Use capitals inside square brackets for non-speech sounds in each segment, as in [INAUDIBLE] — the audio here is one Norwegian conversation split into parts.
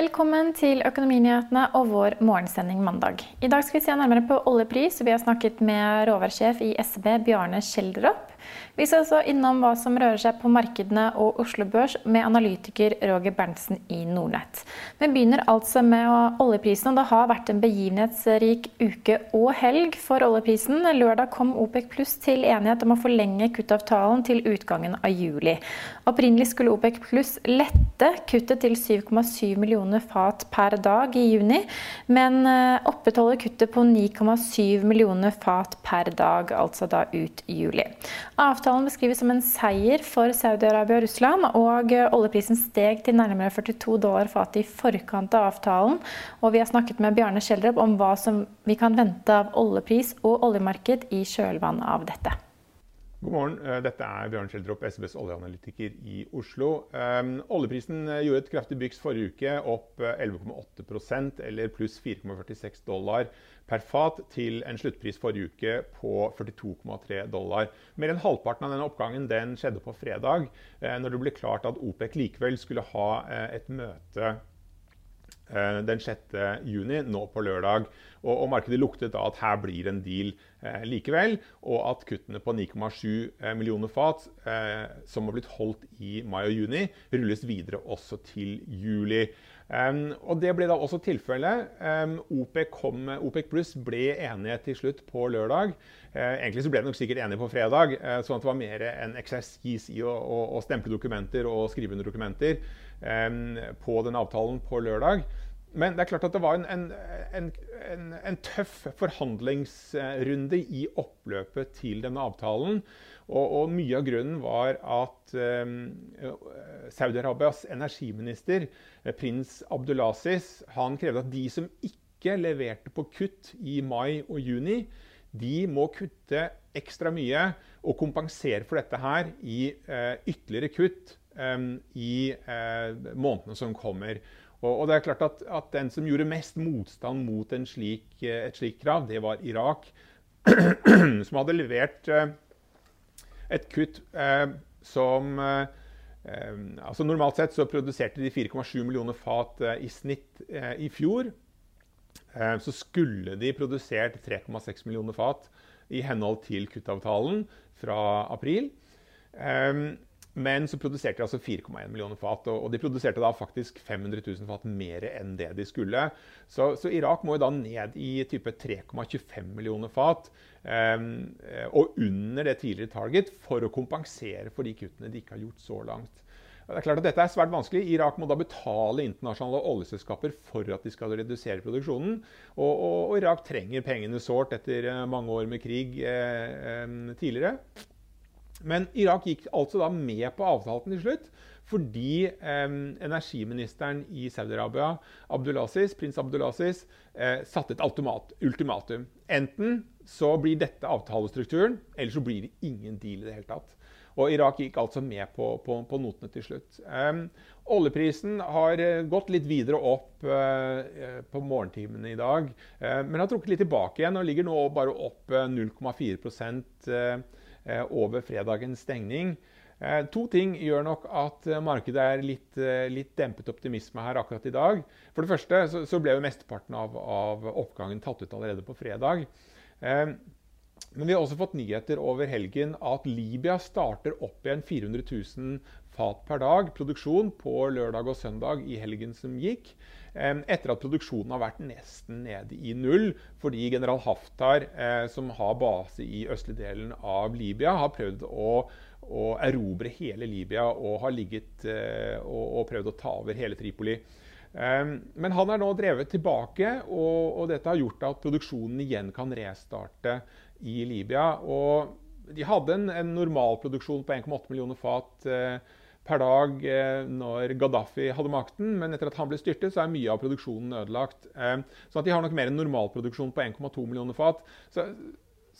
Velkommen til Økonominyhetene og vår morgensending mandag. I dag skal vi se nærmere på oljepris, vi har snakket med råværsjef i SB Bjarne Schjelderup. Vi skal også innom hva som rører seg på markedene og Oslo Børs med analytiker Roger Berntsen i Nordnett. Vi begynner altså med oljeprisen, og det har vært en begivenhetsrik uke og helg for oljeprisen. Lørdag kom OPEC pluss til enighet om å forlenge kuttavtalen til utgangen av juli. Opprinnelig skulle OPEC pluss lette kuttet til 7,7 millioner fat per dag i juni, men eh, opprettholder kuttet på 9,7 millioner fat per dag, altså da ut juli. Avtalen beskrives som en seier for Saudi-Arabia og Russland, og oljeprisen steg til nærmere 42 dollar fatet i forkant av avtalen. Og vi har snakket med Bjarne Schjelderup om hva som vi kan vente av oljepris og oljemarked i kjølvannet av dette. God morgen. Eh, dette er Bjørn Schjelderup, SBs oljeanalytiker i Oslo. Um, oljeprisen eh, gjorde et kraftig byks forrige uke, opp 11,8% eller pluss 4,46 dollar per fat til en sluttpris forrige uke på 42,3 dollar. Mer enn halvparten av denne oppgangen den skjedde på fredag, eh, når det ble klart at OPEC likevel skulle ha eh, et møte eh, den 6. juni, nå på lørdag. Og, og, markedet luktet da at her blir en deal eh, likevel, og at kuttene på 9,7 millioner fat, eh, som har blitt holdt i mai og juni, rulles videre også til juli. Um, og Det ble da også tilfellet. Um, OPEC, kom, pluss ble enige til slutt på lørdag. Uh, egentlig så ble de nok sikkert enige på fredag, uh, sånn at det var mer en eksersis i å, å, å, stemple dokumenter og skrive under dokumenter um, på den avtalen på lørdag. Men det er klart at det var en, en, en, en tøff forhandlingsrunde i oppløpet til denne avtalen. Og, og, mye av grunnen var at eh, Saudi-Arabias energiminister, eh, prins Abdulaziz, han krevde at de som ikke leverte på kutt i mai og juni, de må kutte ekstra mye og kompensere for dette her i eh, ytterligere kutt eh, i månedene som kommer. Og, det er klart at, at, Den som gjorde mest motstand mot slik, et slikt krav, det var Irak, [CLEARS THROAT] som hadde levert uh, et kutt eh, som eh, eh, altså Normalt sett så produserte de 4,7 millioner fat i snitt i fjor. så skulle de produsert 3,6 millioner fat i henhold til kuttavtalen fra april. Men så produserte de altså 4,1 millioner fat, og de produserte da faktisk 500 000 fat mer enn det de skulle. Så, så Irak må jo da ned i type 3,25 millioner fat, um, og under det tidligere target, for å kompensere for de kuttene de ikke har gjort så langt. Det er klart at Dette er svært vanskelig. Irak må da betale internasjonale oljeselskaper for at de skal redusere produksjonen. Og, og, og Irak trenger pengene sårt etter eh, mange år med krig eh, tidligere. Men Irak gikk altså da med på avtalen til slutt fordi eh, energiministeren i Saudi-Arabia, Abdulaziz, prins Abdulaziz, eh, satte et ultimatum. Enten så blir dette avtalestrukturen, eller så blir det ingen deal i det hele tatt. Og Irak gikk altså med på, på, på notene til slutt. Eh, oljeprisen har eh, gått litt videre opp eh, på morgentimene i dag, uh, men har trukket litt tilbake igjen og ligger nå bare opp 0,4 uh, Eh, over fredagens stengning. Eh, to ting gjør nok at eh, markedet er litt, litt, dempet optimisme her akkurat i dag. For det første så, så ble jo mesteparten av, av, oppgangen tatt ut allerede på fredag. Men vi har også fått nyheter over helgen at Libya starter opp igjen 400 000 fat per dag produksjon på lørdag og søndag i helgen som gikk. Etter at produksjonen har vært nesten nede i null fordi general Haftar, eh, som har base i østlige delen av Libya, har prøvd å, å erobre hele Libya og har ligget eh, og, og prøvd å ta over hele Tripoli. Men han er nå drevet tilbake, og, og, dette har gjort at produksjonen igjen kan restarte i Libya. Og de hadde en, en normalproduksjon på 1,8 millioner fat eh, per dag eh, når Gaddafi hadde makten, men etter at han ble styrtet, så er mye av produksjonen ødelagt. Eh, så de har nok mer en normalproduksjon på 1,2 millioner fat. Så,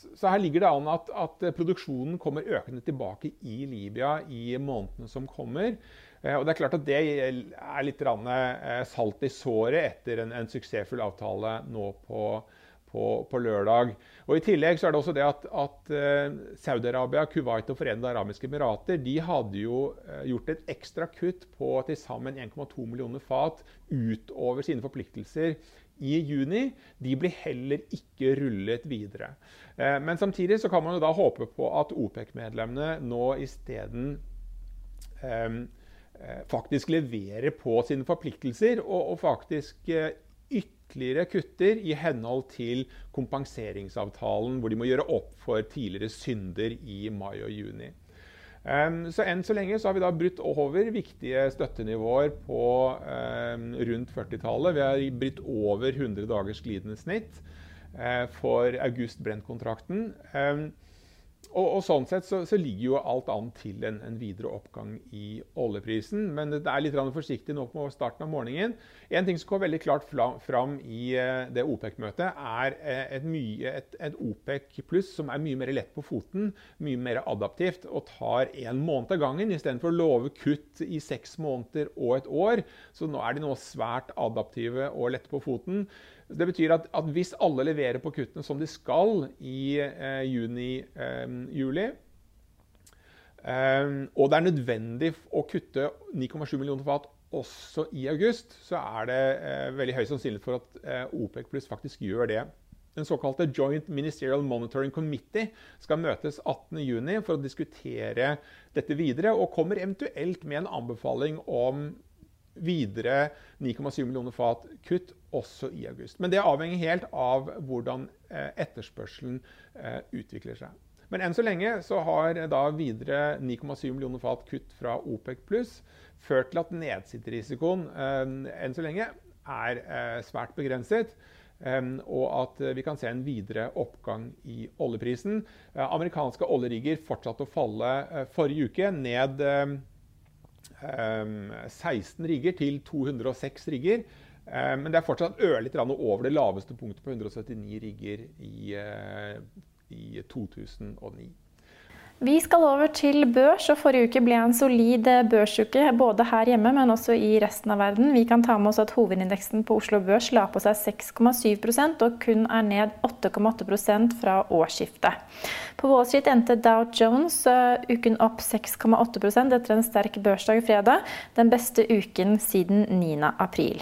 så, her ligger det an at, at, produksjonen kommer økende tilbake i Libya i månedene som kommer. Eh, og Det er klart at det er litt salt i såret etter en, en suksessfull avtale nå på på, på, lørdag. Og I tillegg så er det også det at, at uh, Saudi-Arabia, Kuwait og Forenede arabiske emirater de hadde jo uh, gjort et ekstra kutt på til sammen 1,2 millioner fat utover sine forpliktelser i juni. De blir heller ikke rullet videre. Uh, men samtidig så kan man jo da håpe på at OPEC-medlemmene nå isteden um, faktisk leverer på sine forpliktelser og, og faktisk ytterligere kutter i henhold til kompenseringsavtalen, hvor de må gjøre opp for tidligere synder i mai og juni. Um, så Enn så lenge så har vi da brutt over viktige støttenivåer på um, rundt 40-tallet. Vi har brutt over 100 dagers glidende snitt uh, for august-brent-kontrakten. Um, og, og, sånn sett så, så, ligger jo alt an til en, en, videre oppgang i oljeprisen. Men det er litt forsiktig nå på starten av morgenen. En ting som går veldig klart fram i eh, det OPEC-møtet, er eh, et, mye, et, et OPEC pluss som er mye mer lett på foten, mye mer adaptivt og tar en måned av gangen istedenfor å love kutt i seks måneder og et år. Så nå er de nå svært adaptive og lette på foten. Det betyr at, at, hvis alle leverer på kuttene som de skal i eh, juni-juli, eh, eh, og det er nødvendig å kutte 9,7 millioner fat også i august, så er det eh, veldig høy sannsynlighet for at eh, OPEC pluss faktisk gjør det. Den såkalte Joint Ministerial Monitoring Committee skal møtes 18.6 for å diskutere dette videre, og kommer eventuelt med en anbefaling om videre 9,7 millioner fat kutt også i august. Men det avhenger helt av hvordan eh, etterspørselen eh, utvikler seg. Men enn så lenge så har da videre 9,7 millioner fat kutt fra OPEC pluss ført til at nedsiderisikoen eh, enn så lenge er svært begrenset. og at vi kan se en videre oppgang i oljeprisen. amerikanske oljerigger fortsatte å falle forrige uke, ned 16 rigger til 206 rigger. Men det er fortsatt ørlite over det laveste punktet på 179 rigger i, eh, i 2009. Vi skal over til børs, og forrige uke ble en solid børsuke både her hjemme, men også i resten av verden. Vi kan ta med oss at hovedindeksen på Oslo Børs la på seg 6,7% og kun er ned 8,8% fra årsskiftet. På Wall Street endte Dow Jones uh, uken opp 6,8% etter en sterk børsdag fredag, den beste uken siden 9. april.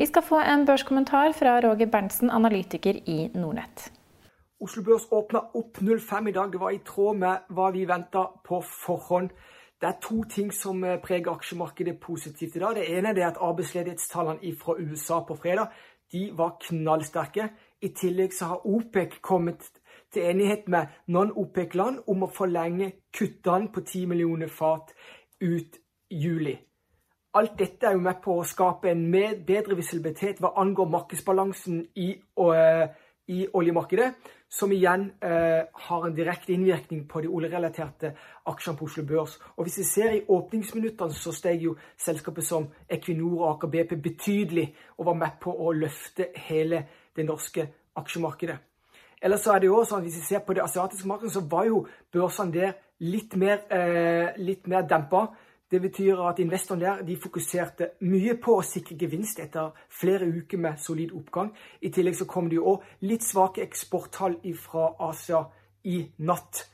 Vi skal få en børskommentar fra Roger Berntsen, analytiker i Nordnett. Oslo Børs åpna opp 05 i dag. Det var i tråd med hva vi venta på forhånd. Det er to ting som eh, preger aksjemarkedet positivt i dag. Det ene er at arbeidsledighetstallene fra USA på fredag de var knallsterke. I tillegg så har OPEC kommet til enighet med non-OPEC-land om å forlenge kuttene på 10 millioner fat ut juli. Alt dette er jo med på å skape en bedre visibilitet hva angår markedsbalansen i, og, i oljemarkedet som igjen eh, har en direkte innvirkning på de oljerelaterte aksjene på Oslo Børs. Og Hvis vi ser i åpningsminuttene, så steg jo selskapet som Equinor og Aker BP betydelig og var med på å løfte hele det norske aksjemarkedet. Ellers så er det jo også sånn Hvis vi ser på det asiatiske markedet, så var jo børsene der litt mer, eh, mer dempa. Det betyr at investorene der de fokuserte mye på å sikre gevinst etter flere uker med solid oppgang. I tillegg så kom det jo òg litt svake eksporttall fra Asia i natt.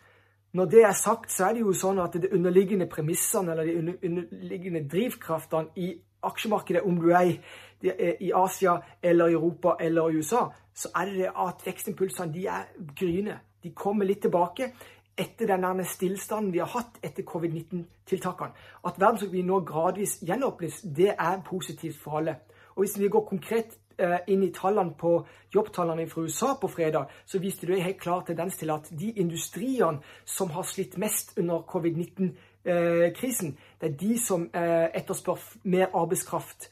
Når det er sagt, så er det jo sånn at de underliggende premissene eller de underliggende drivkraftene i aksjemarkedet, om du er i Asia eller Europa eller USA, så er det at vekstimpulsene de er gryende. De kommer litt tilbake etter den stillstanden vi har hatt etter covid-19-tiltakene. At verdensøkonomien nå gradvis gjenåpnes, det er positivt for alle. Og Hvis vi går konkret eh, inn i tallene på jobbtallene fra USA på fredag, så viste det helt klar tendens til at de industriene som har slitt mest under covid-19-krisen, det er de som eh, etterspør mer arbeidskraft Eh,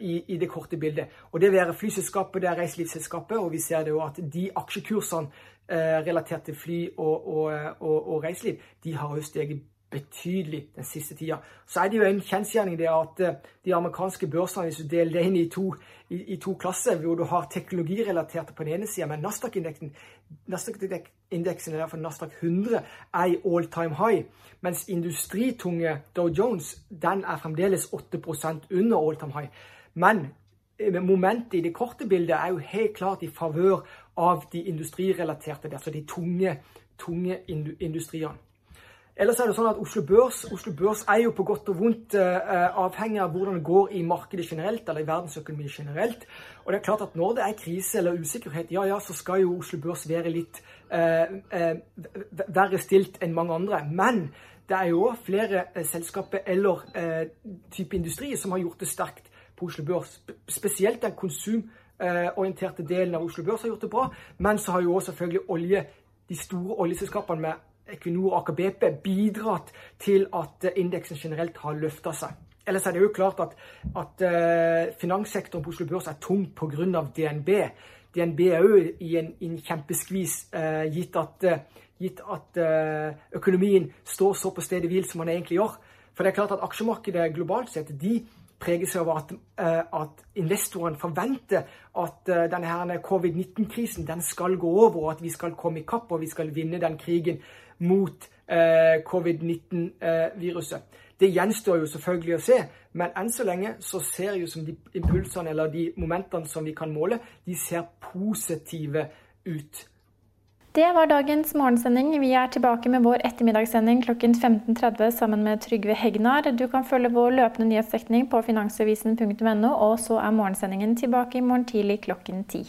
i, i, det korte bildet. Og Det være flyselskapet, det er reiselivsselskapet, og vi ser det jo at de aksjekursene eh, relatert til fly og, og, og, og, reiseliv, de har jo steget betydelig den siste tida. Så er det jo en kjensgjerning det at eh, de amerikanske børsene hvis du deler det inn i to, i, i to klasser, hvor du har teknologirelaterte på den ene sida, men Nasdaq-indeksen Nasdaq-indeksen, i Nasdaq 100, er i all time high, mens industritunge Dow Jones den er fremdeles 8% under all time high. Men eh, momentet i det korte bildet er jo helt klart i favør av de industrirelaterte, altså de tunge, tunge industriene. Ellers er det sånn at Oslo Børs, Oslo Børs er jo på godt og vondt uh, avhengig av hvordan det går i markedet generelt, eller i verdensøkonomien generelt. Og det er klart at når det er krise eller usikkerhet, ja ja, så skal jo Oslo Børs være litt uh, verre stilt enn mange andre. Men det er jo flere selskaper eller type industri som har gjort det sterkt på Oslo Børs. Spesielt den konsumorienterte delen av Oslo Børs har gjort det bra. Men så har jo òg selvfølgelig olje, de store oljeselskapene med Equinor og Aker BP bidratt til at eh, indeksen generelt har løfta seg. Ellers er det jo klart at, at uh, finanssektoren på Oslo Børs er tung pga. DNB. DNB er òg i en, en kjempeskvis, uh, gitt at, uh, gitt at økonomien står så på stedet hvil som den egentlig gjør. For det er klart at aksjemarkedet globalt sett de preges av at, at investorene forventer at denne covid-19-krisen den skal gå over, og at vi skal komme i kapp og vi skal vinne den krigen mot eh, covid-19-viruset. Det gjenstår jo selvfølgelig å se, men enn så lenge så ser jo som de impulsene eller de momentene som vi kan måle, de ser positive ut. Det var dagens morgensending. Vi er tilbake med vår ettermiddagssending klokken 15.30 sammen med Trygve Hegnar. Du kan følge vår løpende nyhetsdekning på finansavisen.no, og så er morgensendingen tilbake i morgen tidlig klokken ti.